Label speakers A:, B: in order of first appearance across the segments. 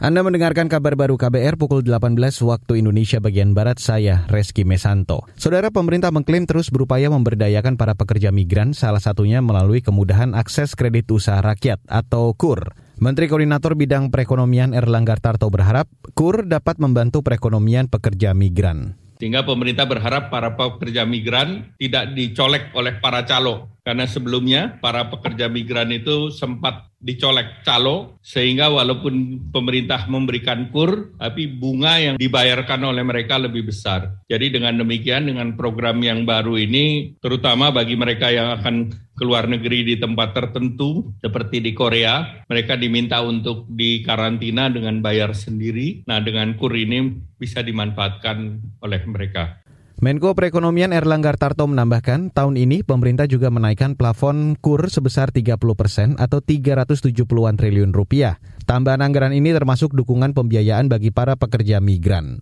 A: Anda mendengarkan kabar baru KBR pukul 18 waktu Indonesia bagian Barat, saya Reski Mesanto. Saudara pemerintah mengklaim terus berupaya memberdayakan para pekerja migran, salah satunya melalui kemudahan akses kredit usaha rakyat atau KUR. Menteri Koordinator Bidang Perekonomian Erlangga Tarto berharap KUR dapat membantu perekonomian pekerja migran.
B: Sehingga pemerintah berharap para pekerja migran tidak dicolek oleh para calo. Karena sebelumnya para pekerja migran itu sempat dicolek calo sehingga walaupun pemerintah memberikan kur tapi bunga yang dibayarkan oleh mereka lebih besar. Jadi dengan demikian dengan program yang baru ini terutama bagi mereka yang akan keluar negeri di tempat tertentu seperti di Korea, mereka diminta untuk dikarantina dengan bayar sendiri. Nah, dengan kur ini bisa dimanfaatkan oleh mereka.
A: Menko Perekonomian Erlangga Tarto menambahkan, tahun ini pemerintah juga menaikkan plafon KUR sebesar 30 persen atau 370-an triliun rupiah. Tambahan anggaran ini termasuk dukungan pembiayaan bagi para pekerja migran.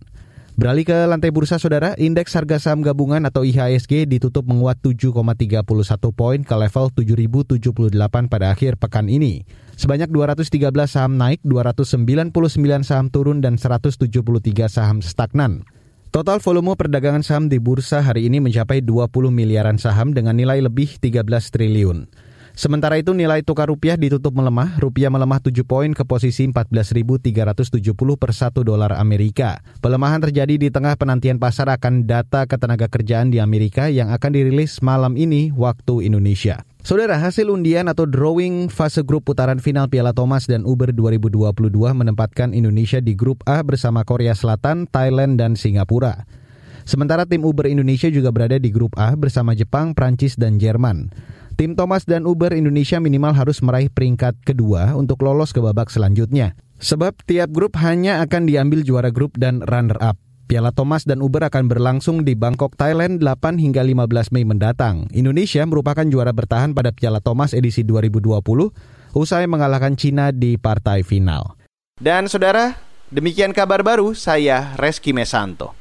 A: Beralih ke lantai bursa saudara, indeks harga saham gabungan atau IHSG ditutup menguat 7,31 poin ke level 7.078 pada akhir pekan ini. Sebanyak 213 saham naik, 299 saham turun, dan 173 saham stagnan. Total volume perdagangan saham di bursa hari ini mencapai 20 miliaran saham dengan nilai lebih 13 triliun. Sementara itu nilai tukar rupiah ditutup melemah, rupiah melemah 7 poin ke posisi 14.370 per 1 dolar Amerika. Pelemahan terjadi di tengah penantian pasar akan data ketenaga kerjaan di Amerika yang akan dirilis malam ini waktu Indonesia. Saudara, hasil undian atau drawing fase grup putaran final Piala Thomas dan Uber 2022 menempatkan Indonesia di grup A bersama Korea Selatan, Thailand, dan Singapura. Sementara tim Uber Indonesia juga berada di grup A bersama Jepang, Prancis, dan Jerman. Tim Thomas dan Uber Indonesia minimal harus meraih peringkat kedua untuk lolos ke babak selanjutnya. Sebab tiap grup hanya akan diambil juara grup dan runner-up. Piala Thomas dan Uber akan berlangsung di Bangkok, Thailand 8 hingga 15 Mei mendatang. Indonesia merupakan juara bertahan pada Piala Thomas edisi 2020 usai mengalahkan Cina di partai final. Dan saudara, demikian kabar baru saya Reski Mesanto.